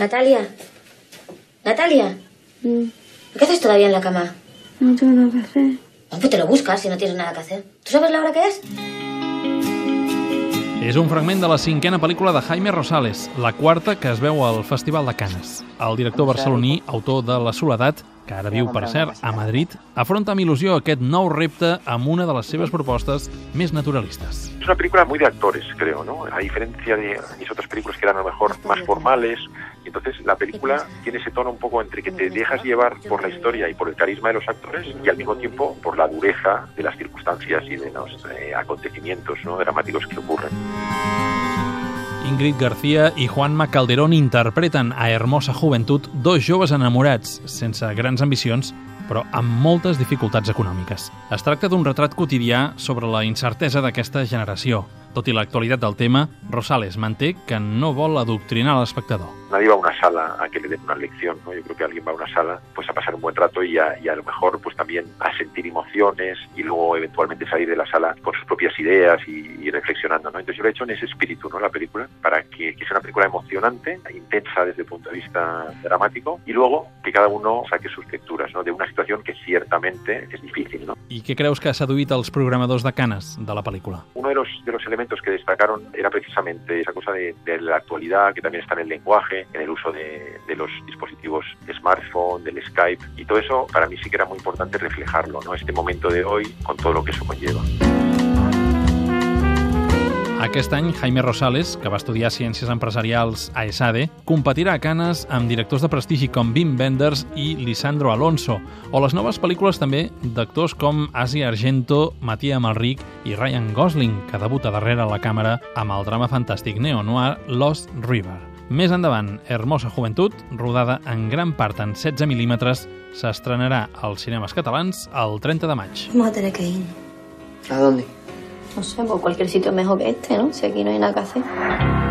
Natalia. Natalia. Mm, ¿Qué haces todavía en la cama? no tengo nada que hacer. Pues te lo buscas si no tienes nada que hacer. ¿Tú sabes la hora que es? És un fragment de la cinquena pel·lícula de Jaime Rosales, la quarta que es veu al Festival de Canes. El director barceloní, autor de La Soledat, que ara viu, per cert, a Madrid, afronta amb il·lusió aquest nou repte amb una de les seves propostes més naturalistes. Es una película muy de actores, creo, ¿no? A diferencia de mis otras películas que eran a lo mejor más formales. Entonces la película tiene ese tono un poco entre que te dejas llevar por la historia y por el carisma de los actores y al mismo tiempo por la dureza de las circunstancias y de los eh, acontecimientos ¿no? dramáticos que ocurren. Ingrid García i Juanma Calderón interpreten a Hermosa Joventut dos joves enamorats, sense grans ambicions, però amb moltes dificultats econòmiques. Es tracta d'un retrat quotidià sobre la incertesa d'aquesta generació. Tot i l'actualitat del tema, Rosales manté que no vol adoctrinar l'espectador. Nadie va a una sala a que le den una lección, ¿no? Yo creo que alguien va a una sala pues a pasar un buen rato y a, y a lo mejor pues también a sentir emociones y luego eventualmente salir de la sala con sus propias ideas y, y reflexionando, ¿no? Entonces yo lo he hecho en ese espíritu, ¿no? La película, para que, que sea una película emocionante, intensa desde el punto de vista dramático y luego que cada uno saque sus lecturas, ¿no? De una situación que ciertamente es difícil, ¿no? I què creus que ha seduït els programadors de Canes de la pel·lícula? Uno de los, de los elementos que destacaron era precisamente esa cosa de, de la actualidad, que también está en el lenguaje, en el uso de, de los dispositivos smartphone, del Skype, y todo eso para mí sí que era muy importante reflejarlo, ¿no? Este momento de hoy con todo lo que eso conlleva. Aquest any, Jaime Rosales, que va estudiar Ciències Empresarials a ESADE, competirà a Canes amb directors de prestigi com Wim Wenders i Lisandro Alonso, o les noves pel·lícules també d'actors com Asia Argento, Matia Malric i Ryan Gosling, que debuta darrere la càmera amb el drama fantàstic neo-noir Lost River. Més endavant, Hermosa Joventut, rodada en gran part en 16 mil·límetres, s'estrenarà als cinemes catalans el 30 de maig. Vamos a tener que ir. ¿A dónde? No sé, por cualquier sitio mejor que este, ¿no? Si aquí no hay nada que hacer.